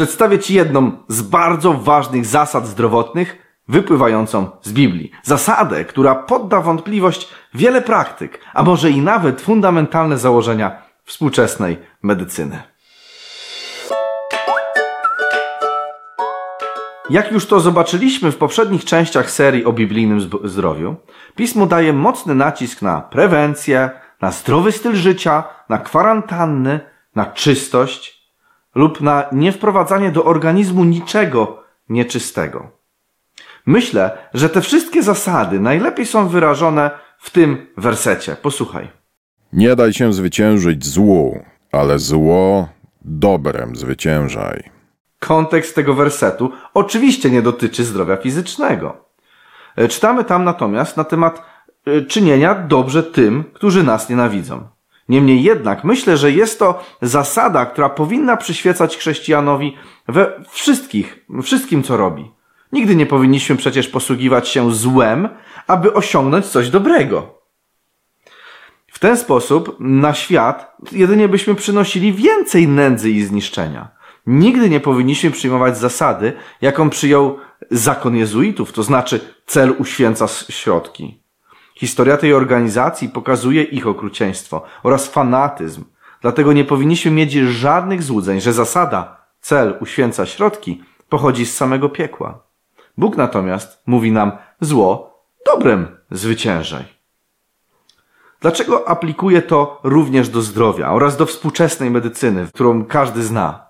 przedstawię Ci jedną z bardzo ważnych zasad zdrowotnych wypływającą z Biblii. Zasadę, która podda wątpliwość wiele praktyk, a może i nawet fundamentalne założenia współczesnej medycyny. Jak już to zobaczyliśmy w poprzednich częściach serii o biblijnym zdrowiu, pismo daje mocny nacisk na prewencję, na zdrowy styl życia, na kwarantanny, na czystość lub na niewprowadzanie do organizmu niczego nieczystego. Myślę, że te wszystkie zasady najlepiej są wyrażone w tym wersecie. Posłuchaj. Nie daj się zwyciężyć złu, ale zło dobrem zwyciężaj. Kontekst tego wersetu oczywiście nie dotyczy zdrowia fizycznego. Czytamy tam natomiast na temat e, czynienia dobrze tym, którzy nas nienawidzą. Niemniej jednak myślę, że jest to zasada, która powinna przyświecać chrześcijanowi we wszystkich, wszystkim co robi. Nigdy nie powinniśmy przecież posługiwać się złem, aby osiągnąć coś dobrego. W ten sposób na świat jedynie byśmy przynosili więcej nędzy i zniszczenia. Nigdy nie powinniśmy przyjmować zasady, jaką przyjął zakon jezuitów, to znaczy cel uświęca środki. Historia tej organizacji pokazuje ich okrucieństwo oraz fanatyzm. Dlatego nie powinniśmy mieć żadnych złudzeń, że zasada cel uświęca środki pochodzi z samego piekła. Bóg natomiast mówi nam zło dobrem zwyciężaj. Dlaczego aplikuje to również do zdrowia oraz do współczesnej medycyny, którą każdy zna?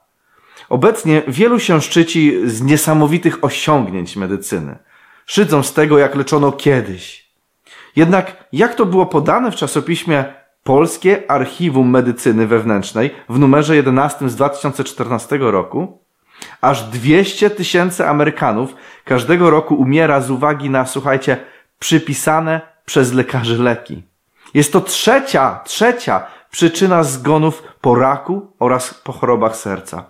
Obecnie wielu się szczyci z niesamowitych osiągnięć medycyny. Szydzą z tego, jak leczono kiedyś. Jednak jak to było podane w czasopiśmie Polskie Archiwum Medycyny Wewnętrznej w numerze 11 z 2014 roku, aż 200 tysięcy Amerykanów każdego roku umiera z uwagi na, słuchajcie, przypisane przez lekarzy leki. Jest to trzecia, trzecia przyczyna zgonów po raku oraz po chorobach serca.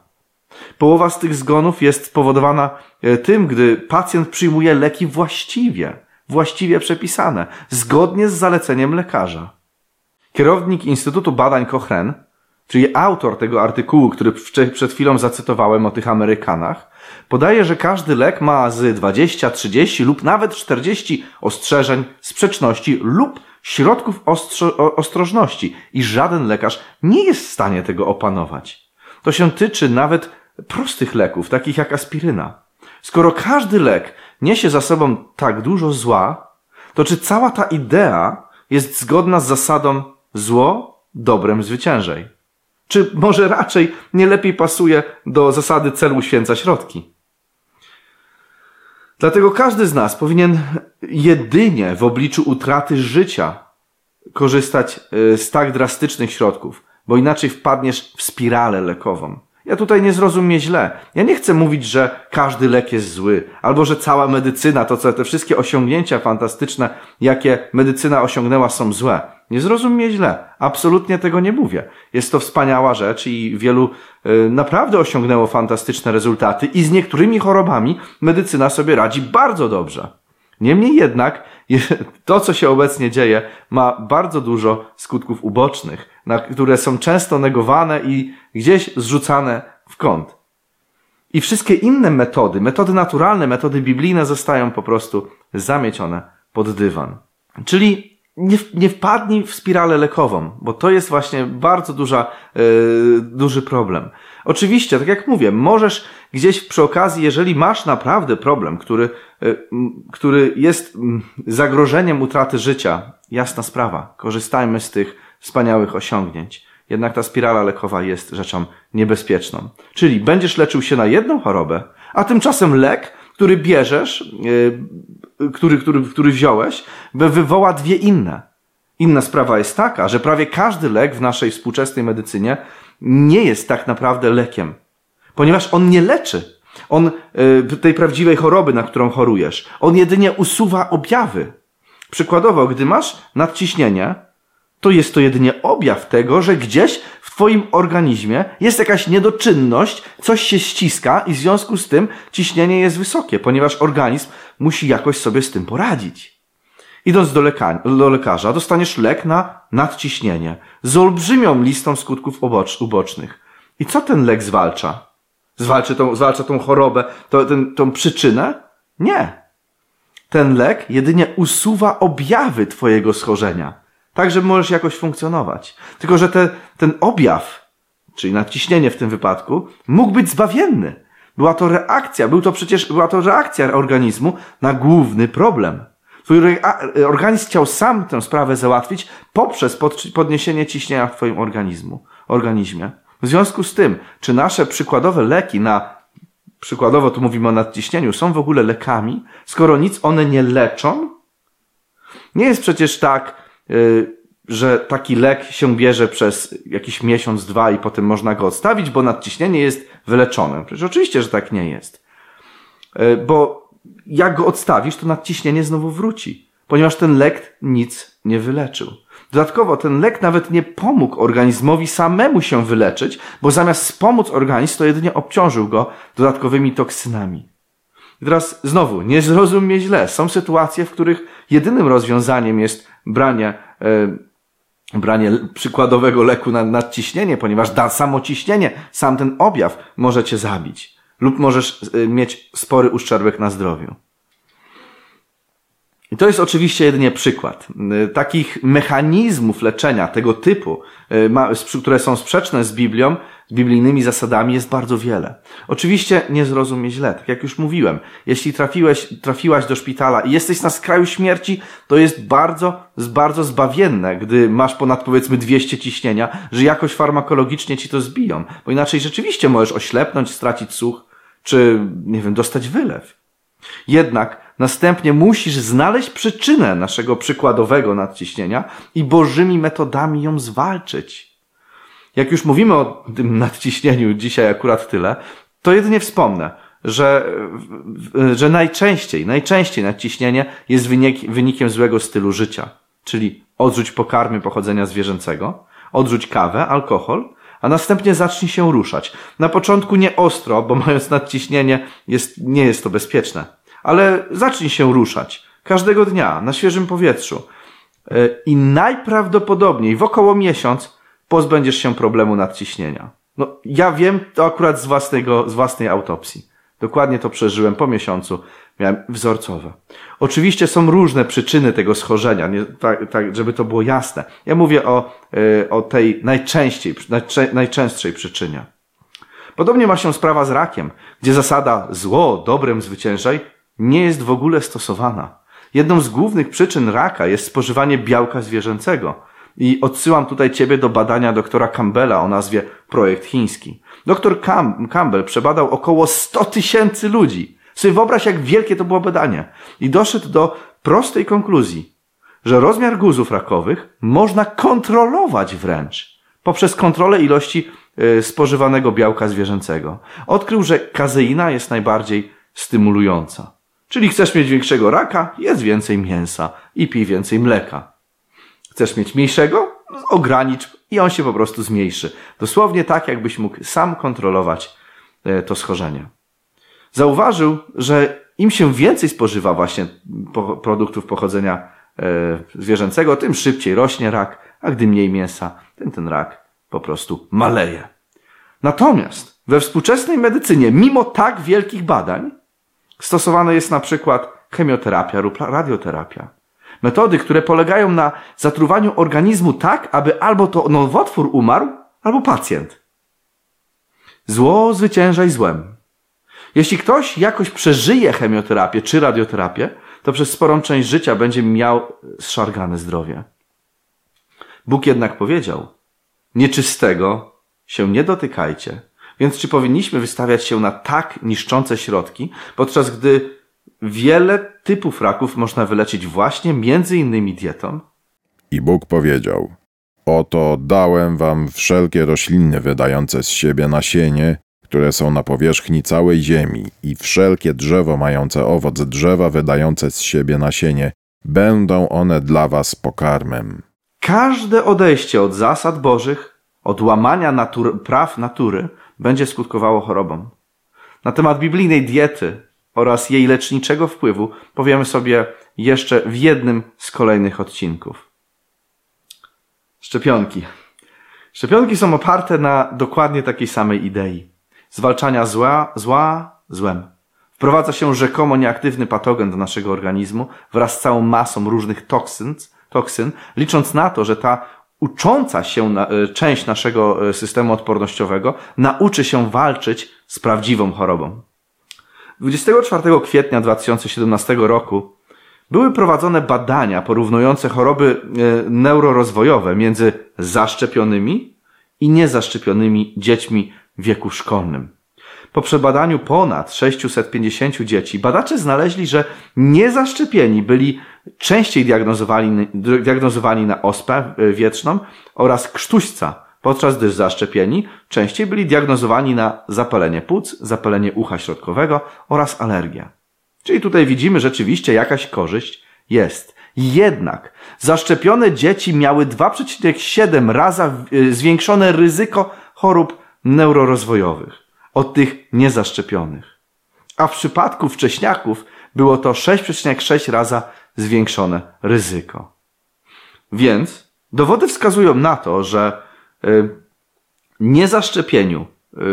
Połowa z tych zgonów jest spowodowana e, tym, gdy pacjent przyjmuje leki właściwie, właściwie przepisane, zgodnie z zaleceniem lekarza. Kierownik Instytutu Badań Cochrane, czyli autor tego artykułu, który przed chwilą zacytowałem o tych Amerykanach, podaje, że każdy lek ma z 20, 30 lub nawet 40 ostrzeżeń, sprzeczności lub środków ostrożności i żaden lekarz nie jest w stanie tego opanować. To się tyczy nawet prostych leków, takich jak aspiryna. Skoro każdy lek niesie za sobą tak dużo zła, to czy cała ta idea jest zgodna z zasadą zło dobrem zwyciężaj? Czy może raczej nie lepiej pasuje do zasady celu święca środki? Dlatego każdy z nas powinien jedynie w obliczu utraty życia korzystać y, z tak drastycznych środków, bo inaczej wpadniesz w spiralę lekową. Ja tutaj nie zrozum źle. Ja nie chcę mówić, że każdy lek jest zły, albo że cała medycyna, to co te wszystkie osiągnięcia fantastyczne, jakie medycyna osiągnęła, są złe. Nie zrozum źle. Absolutnie tego nie mówię. Jest to wspaniała rzecz i wielu y, naprawdę osiągnęło fantastyczne rezultaty i z niektórymi chorobami medycyna sobie radzi bardzo dobrze. Niemniej jednak to, co się obecnie dzieje, ma bardzo dużo skutków ubocznych, na, które są często negowane i gdzieś zrzucane w kąt. I wszystkie inne metody, metody naturalne, metody biblijne zostają po prostu zamiecione pod dywan. Czyli nie, nie wpadnij w spiralę lekową, bo to jest właśnie bardzo duża, yy, duży problem. Oczywiście, tak jak mówię, możesz gdzieś przy okazji, jeżeli masz naprawdę problem, który, yy, który jest zagrożeniem utraty życia, jasna sprawa, korzystajmy z tych wspaniałych osiągnięć. Jednak ta spirala lekowa jest rzeczą niebezpieczną. Czyli będziesz leczył się na jedną chorobę, a tymczasem lek, który bierzesz, yy, który, który, który wziąłeś, wywoła dwie inne. Inna sprawa jest taka, że prawie każdy lek w naszej współczesnej medycynie nie jest tak naprawdę lekiem, ponieważ on nie leczy. On yy, tej prawdziwej choroby, na którą chorujesz, on jedynie usuwa objawy. Przykładowo, gdy masz nadciśnienie, to jest to jedynie objaw tego, że gdzieś w Twoim organizmie jest jakaś niedoczynność, coś się ściska i w związku z tym ciśnienie jest wysokie, ponieważ organizm musi jakoś sobie z tym poradzić. Idąc do, leka do lekarza, dostaniesz lek na nadciśnienie z olbrzymią listą skutków ubocznych. I co ten lek zwalcza? Zwalczy tą, zwalcza tą chorobę, to, ten, tą przyczynę? Nie. Ten lek jedynie usuwa objawy twojego schorzenia. Tak, że możesz jakoś funkcjonować. Tylko, że te, ten objaw, czyli nadciśnienie w tym wypadku, mógł być zbawienny. Była to reakcja, był to przecież, była to reakcja organizmu na główny problem. Twój organizm chciał sam tę sprawę załatwić poprzez podniesienie ciśnienia w Twoim organizmu, organizmie. W związku z tym, czy nasze przykładowe leki na, przykładowo tu mówimy o nadciśnieniu, są w ogóle lekami, skoro nic one nie leczą? Nie jest przecież tak, że taki lek się bierze przez jakiś miesiąc, dwa i potem można go odstawić, bo nadciśnienie jest wyleczone. Przecież oczywiście, że tak nie jest. Yy, bo jak go odstawisz, to nadciśnienie znowu wróci, ponieważ ten lek nic nie wyleczył. Dodatkowo ten lek nawet nie pomógł organizmowi samemu się wyleczyć, bo zamiast wspomóc organizm, to jedynie obciążył go dodatkowymi toksynami. I teraz znowu, nie zrozum mnie źle. Są sytuacje, w których jedynym rozwiązaniem jest branie, e, branie przykładowego leku na nadciśnienie, ponieważ da samo ciśnienie, sam ten objaw może cię zabić. Lub możesz e, mieć spory uszczerbek na zdrowiu. I to jest oczywiście jedynie przykład. Y, takich mechanizmów leczenia tego typu, y, które są sprzeczne z Biblią, biblijnymi zasadami, jest bardzo wiele. Oczywiście nie zrozumie źle, tak jak już mówiłem. Jeśli trafiłeś, trafiłaś do szpitala i jesteś na skraju śmierci, to jest bardzo, bardzo zbawienne, gdy masz ponad powiedzmy 200 ciśnienia, że jakoś farmakologicznie ci to zbiją. Bo inaczej rzeczywiście możesz oślepnąć, stracić słuch, czy, nie wiem, dostać wylew. Jednak Następnie musisz znaleźć przyczynę naszego przykładowego nadciśnienia i bożymi metodami ją zwalczyć. Jak już mówimy o tym nadciśnieniu dzisiaj akurat tyle, to jedynie wspomnę, że, że najczęściej, najczęściej nadciśnienie jest wynik, wynikiem złego stylu życia. Czyli odrzuć pokarmy pochodzenia zwierzęcego, odrzuć kawę, alkohol, a następnie zacznij się ruszać. Na początku nie ostro, bo mając nadciśnienie jest, nie jest to bezpieczne ale zacznij się ruszać. Każdego dnia, na świeżym powietrzu. E, I najprawdopodobniej w około miesiąc pozbędziesz się problemu nadciśnienia. No, ja wiem to akurat z, własnego, z własnej autopsji. Dokładnie to przeżyłem po miesiącu. Miałem wzorcowe. Oczywiście są różne przyczyny tego schorzenia, nie, tak, tak, żeby to było jasne. Ja mówię o, e, o tej najczęściej, najczęstszej przyczynie. Podobnie ma się sprawa z rakiem, gdzie zasada zło dobrem zwyciężaj nie jest w ogóle stosowana. Jedną z głównych przyczyn raka jest spożywanie białka zwierzęcego. I odsyłam tutaj Ciebie do badania doktora Campbella o nazwie Projekt Chiński. Doktor Cam Campbell przebadał około 100 tysięcy ludzi. Sobie wyobraź, jak wielkie to było badanie. I doszedł do prostej konkluzji, że rozmiar guzów rakowych można kontrolować wręcz poprzez kontrolę ilości y, spożywanego białka zwierzęcego. Odkrył, że kazeina jest najbardziej stymulująca. Czyli chcesz mieć większego raka, jedz więcej mięsa i pij więcej mleka. Chcesz mieć mniejszego? Ogranicz i on się po prostu zmniejszy. Dosłownie tak, jakbyś mógł sam kontrolować e, to schorzenie. Zauważył, że im się więcej spożywa właśnie produktów pochodzenia e, zwierzęcego, tym szybciej rośnie rak, a gdy mniej mięsa, tym ten rak po prostu maleje. Natomiast we współczesnej medycynie, mimo tak wielkich badań, Stosowana jest na przykład chemioterapia lub radioterapia. Metody, które polegają na zatruwaniu organizmu tak, aby albo to nowotwór umarł, albo pacjent. Zło zwyciężaj złem. Jeśli ktoś jakoś przeżyje chemioterapię czy radioterapię, to przez sporą część życia będzie miał zszargane zdrowie. Bóg jednak powiedział, nieczystego się nie dotykajcie, więc czy powinniśmy wystawiać się na tak niszczące środki, podczas gdy wiele typów raków można wyleczyć właśnie między innymi dietą? I Bóg powiedział: Oto dałem wam wszelkie rośliny wydające z siebie nasienie, które są na powierzchni całej ziemi, i wszelkie drzewo mające owoc drzewa wydające z siebie nasienie, będą one dla was pokarmem. Każde odejście od zasad Bożych, od łamania natur, praw natury, będzie skutkowało chorobą. Na temat biblijnej diety oraz jej leczniczego wpływu powiemy sobie jeszcze w jednym z kolejnych odcinków. Szczepionki. Szczepionki są oparte na dokładnie takiej samej idei. zwalczania zła, zła złem. Wprowadza się rzekomo nieaktywny patogen do naszego organizmu wraz z całą masą różnych toksyn, toksyn licząc na to, że ta ucząca się na, e, część naszego e, systemu odpornościowego nauczy się walczyć z prawdziwą chorobą. 24 kwietnia 2017 roku były prowadzone badania porównujące choroby e, neurorozwojowe między zaszczepionymi i niezaszczepionymi dziećmi w wieku szkolnym. Po przebadaniu ponad 650 dzieci, badacze znaleźli, że niezaszczepieni byli częściej diagnozowani, diagnozowani na ospę wietrzną oraz krztuśca, podczas gdy zaszczepieni częściej byli diagnozowani na zapalenie płuc, zapalenie ucha środkowego oraz alergię. Czyli tutaj widzimy rzeczywiście jakaś korzyść jest. Jednak zaszczepione dzieci miały 2,7 razy zwiększone ryzyko chorób neurorozwojowych od tych niezaszczepionych. A w przypadku wcześniaków było to 6,6 razy zwiększone ryzyko. Więc dowody wskazują na to, że niezaszczepieniu,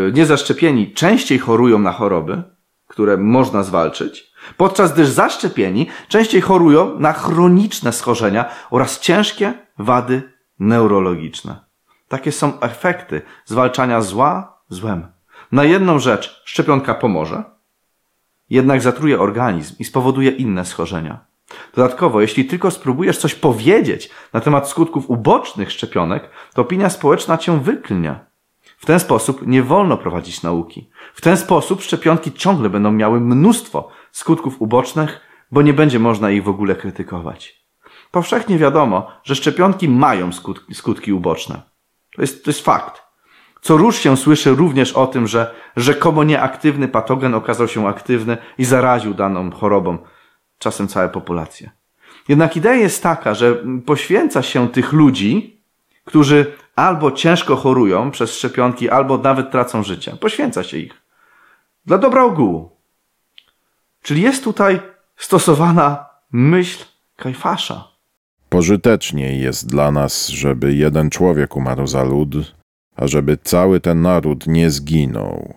y, niezaszczepieni częściej chorują na choroby, które można zwalczyć, podczas gdyż zaszczepieni częściej chorują na chroniczne schorzenia oraz ciężkie wady neurologiczne. Takie są efekty zwalczania zła złem. Na jedną rzecz szczepionka pomoże, jednak zatruje organizm i spowoduje inne schorzenia. Dodatkowo, jeśli tylko spróbujesz coś powiedzieć na temat skutków ubocznych szczepionek, to opinia społeczna cię wyklnie. W ten sposób nie wolno prowadzić nauki. W ten sposób szczepionki ciągle będą miały mnóstwo skutków ubocznych, bo nie będzie można ich w ogóle krytykować. Powszechnie wiadomo, że szczepionki mają skutki, skutki uboczne. To jest, to jest fakt. Co róż się słyszy również o tym, że rzekomo nieaktywny patogen okazał się aktywny i zaraził daną chorobą czasem całe populacje. Jednak idea jest taka, że poświęca się tych ludzi, którzy albo ciężko chorują przez szczepionki, albo nawet tracą życie. Poświęca się ich. Dla dobra ogółu. Czyli jest tutaj stosowana myśl Kajfasza. Pożyteczniej jest dla nas, żeby jeden człowiek umarł za lud, a żeby cały ten naród nie zginął.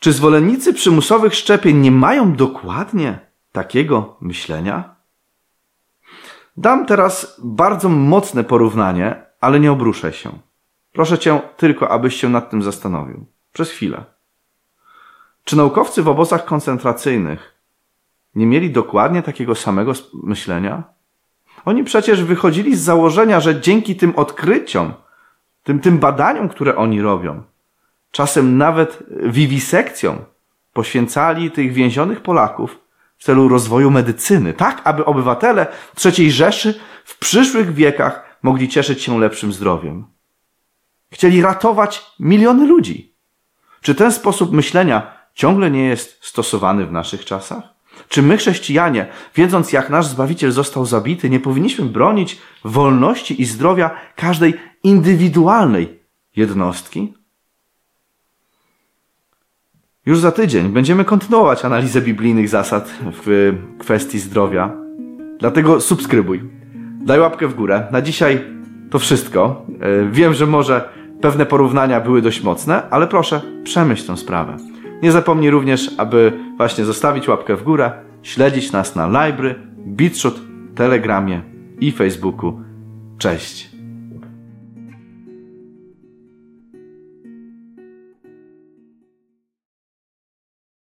Czy zwolennicy przymusowych szczepień nie mają dokładnie takiego myślenia? Dam teraz bardzo mocne porównanie, ale nie obruszę się. Proszę cię tylko, abyś się nad tym zastanowił. Przez chwilę. Czy naukowcy w obozach koncentracyjnych nie mieli dokładnie takiego samego myślenia? Oni przecież wychodzili z założenia, że dzięki tym odkryciom, tym, tym badaniom, które oni robią, czasem nawet wiwisekcjom, poświęcali tych więzionych Polaków w celu rozwoju medycyny, tak aby obywatele III Rzeszy w przyszłych wiekach mogli cieszyć się lepszym zdrowiem. Chcieli ratować miliony ludzi. Czy ten sposób myślenia ciągle nie jest stosowany w naszych czasach? Czy my, chrześcijanie, wiedząc jak nasz Zbawiciel został zabity, nie powinniśmy bronić wolności i zdrowia każdej indywidualnej jednostki? Już za tydzień będziemy kontynuować analizę biblijnych zasad w kwestii zdrowia. Dlatego subskrybuj. Daj łapkę w górę. Na dzisiaj to wszystko. E, wiem, że może pewne porównania były dość mocne, ale proszę, przemyśl tę sprawę. Nie zapomnij również, aby właśnie zostawić łapkę w górę, śledzić nas na Libry, BitShoot, Telegramie i Facebooku. Cześć!